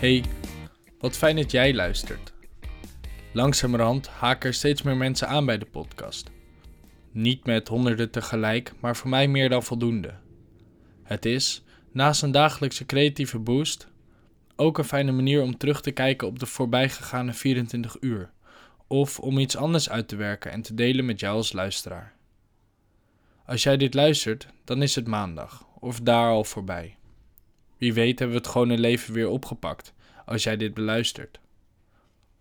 Hey, wat fijn dat jij luistert. Langzamerhand haken er steeds meer mensen aan bij de podcast. Niet met honderden tegelijk, maar voor mij meer dan voldoende. Het is, naast een dagelijkse creatieve boost, ook een fijne manier om terug te kijken op de voorbijgegane 24 uur, of om iets anders uit te werken en te delen met jou als luisteraar. Als jij dit luistert, dan is het maandag, of daar al voorbij. Wie weet hebben we het gewone leven weer opgepakt als jij dit beluistert.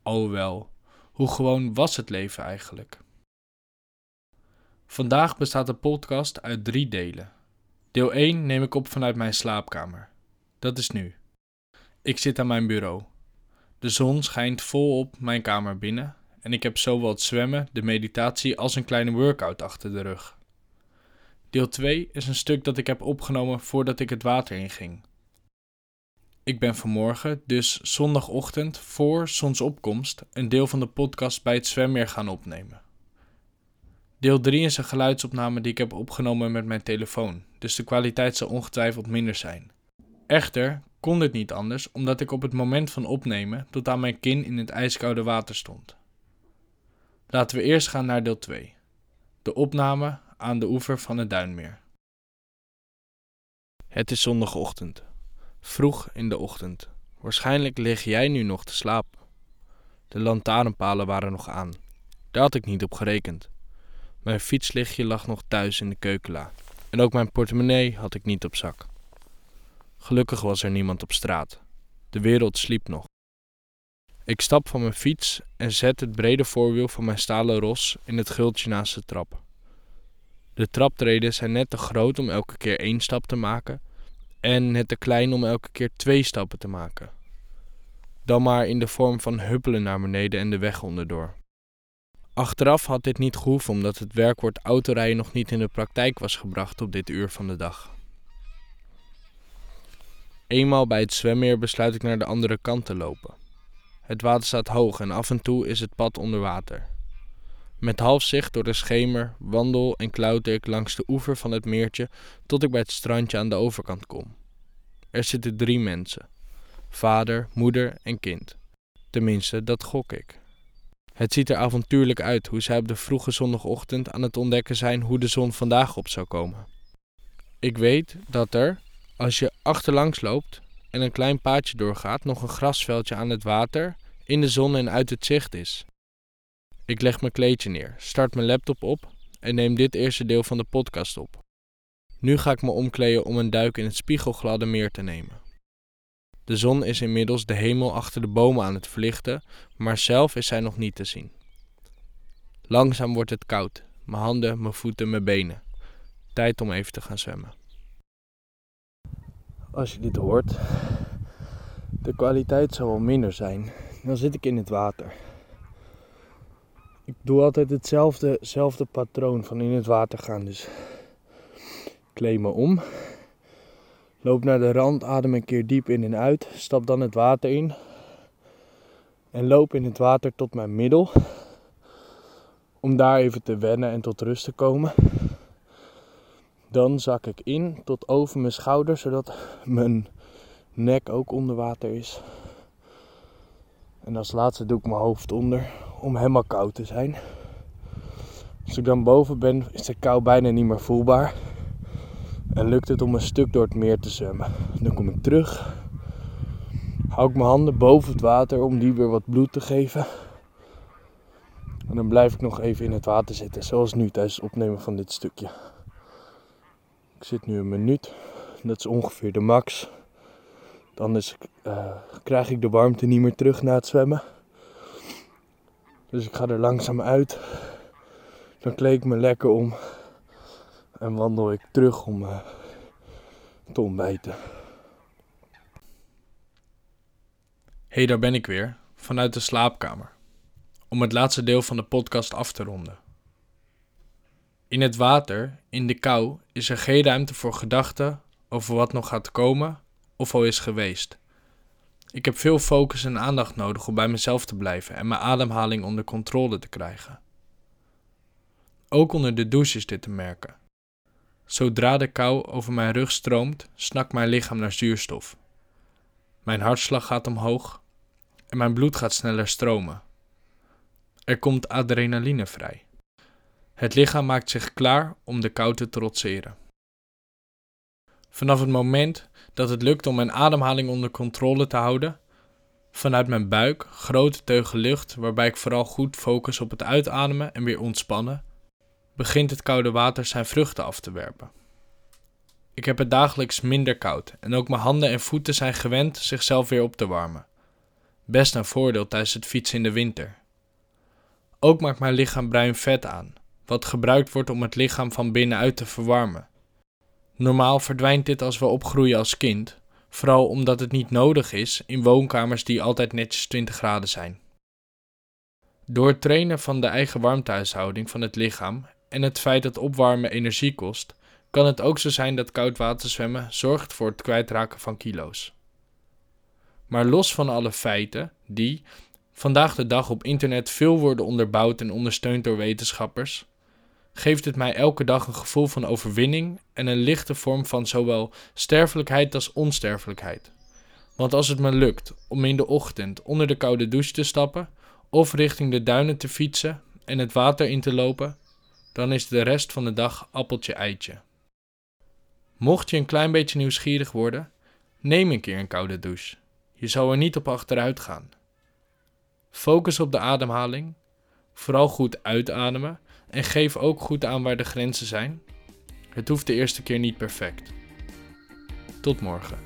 Alhoewel, hoe gewoon was het leven eigenlijk? Vandaag bestaat de podcast uit drie delen. Deel 1 neem ik op vanuit mijn slaapkamer. Dat is nu. Ik zit aan mijn bureau. De zon schijnt vol op mijn kamer binnen en ik heb zowel het zwemmen, de meditatie als een kleine workout achter de rug. Deel 2 is een stuk dat ik heb opgenomen voordat ik het water inging. Ik ben vanmorgen, dus zondagochtend voor zonsopkomst, een deel van de podcast bij het zwemmeer gaan opnemen. Deel 3 is een geluidsopname die ik heb opgenomen met mijn telefoon, dus de kwaliteit zal ongetwijfeld minder zijn. Echter kon dit niet anders, omdat ik op het moment van opnemen tot aan mijn kin in het ijskoude water stond. Laten we eerst gaan naar deel 2. De opname aan de oever van het Duinmeer. Het is zondagochtend. Vroeg in de ochtend. Waarschijnlijk lig jij nu nog te slapen. De lantaarnpalen waren nog aan. Daar had ik niet op gerekend. Mijn fietslichtje lag nog thuis in de keukenla. En ook mijn portemonnee had ik niet op zak. Gelukkig was er niemand op straat. De wereld sliep nog. Ik stap van mijn fiets en zet het brede voorwiel van mijn stalen ros in het gultje naast de trap. De traptreden zijn net te groot om elke keer één stap te maken en net te klein om elke keer twee stappen te maken. Dan maar in de vorm van huppelen naar beneden en de weg onderdoor. Achteraf had dit niet gehoeven omdat het werkwoord autorijden nog niet in de praktijk was gebracht op dit uur van de dag. Eenmaal bij het zwemmeer besluit ik naar de andere kant te lopen. Het water staat hoog en af en toe is het pad onder water. Met half zicht door de schemer wandel en klauter ik langs de oever van het meertje tot ik bij het strandje aan de overkant kom. Er zitten drie mensen: vader, moeder en kind. Tenminste, dat gok ik. Het ziet er avontuurlijk uit hoe zij op de vroege zondagochtend aan het ontdekken zijn hoe de zon vandaag op zou komen. Ik weet dat er, als je achterlangs loopt en een klein paadje doorgaat, nog een grasveldje aan het water, in de zon en uit het zicht is. Ik leg mijn kleedje neer, start mijn laptop op en neem dit eerste deel van de podcast op. Nu ga ik me omkleden om een duik in het spiegelgladde meer te nemen. De zon is inmiddels de hemel achter de bomen aan het verlichten, maar zelf is zij nog niet te zien. Langzaam wordt het koud, mijn handen, mijn voeten, mijn benen. Tijd om even te gaan zwemmen. Als je dit hoort, de kwaliteit zal wel minder zijn. Dan zit ik in het water. Ik doe altijd hetzelfde, hetzelfde patroon van in het water gaan. Dus kleed me om. Loop naar de rand, adem een keer diep in en uit. Stap dan het water in. En loop in het water tot mijn middel. Om daar even te wennen en tot rust te komen. Dan zak ik in tot over mijn schouder, zodat mijn nek ook onder water is. En als laatste doe ik mijn hoofd onder om helemaal koud te zijn. Als ik dan boven ben, is de kou bijna niet meer voelbaar. En lukt het om een stuk door het meer te zwemmen. Dan kom ik terug. Hou ik mijn handen boven het water om die weer wat bloed te geven. En dan blijf ik nog even in het water zitten, zoals nu tijdens het opnemen van dit stukje. Ik zit nu een minuut. Dat is ongeveer de max. Is, uh, krijg ik de warmte niet meer terug na het zwemmen. Dus ik ga er langzaam uit. Dan kleed ik me lekker om. En wandel ik terug om uh, te ontbijten. Hey, daar ben ik weer. Vanuit de slaapkamer. Om het laatste deel van de podcast af te ronden. In het water, in de kou, is er geen ruimte voor gedachten over wat nog gaat komen of al is geweest. Ik heb veel focus en aandacht nodig om bij mezelf te blijven en mijn ademhaling onder controle te krijgen. Ook onder de douche is dit te merken. Zodra de kou over mijn rug stroomt, snakt mijn lichaam naar zuurstof. Mijn hartslag gaat omhoog en mijn bloed gaat sneller stromen. Er komt adrenaline vrij. Het lichaam maakt zich klaar om de kou te trotseren. Vanaf het moment dat het lukt om mijn ademhaling onder controle te houden, vanuit mijn buik grote teugen lucht waarbij ik vooral goed focus op het uitademen en weer ontspannen, begint het koude water zijn vruchten af te werpen. Ik heb het dagelijks minder koud en ook mijn handen en voeten zijn gewend zichzelf weer op te warmen. Best een voordeel tijdens het fietsen in de winter. Ook maakt mijn lichaam bruin vet aan, wat gebruikt wordt om het lichaam van binnenuit te verwarmen. Normaal verdwijnt dit als we opgroeien als kind, vooral omdat het niet nodig is in woonkamers die altijd netjes 20 graden zijn. Door het trainen van de eigen warmtehuishouding van het lichaam en het feit dat opwarmen energie kost, kan het ook zo zijn dat koud water zwemmen zorgt voor het kwijtraken van kilo's. Maar los van alle feiten die vandaag de dag op internet veel worden onderbouwd en ondersteund door wetenschappers, geeft het mij elke dag een gevoel van overwinning en een lichte vorm van zowel sterfelijkheid als onsterfelijkheid. Want als het me lukt om in de ochtend onder de koude douche te stappen of richting de duinen te fietsen en het water in te lopen, dan is de rest van de dag appeltje eitje. Mocht je een klein beetje nieuwsgierig worden, neem een keer een koude douche. Je zal er niet op achteruit gaan. Focus op de ademhaling, vooral goed uitademen en geef ook goed aan waar de grenzen zijn. Het hoeft de eerste keer niet perfect. Tot morgen.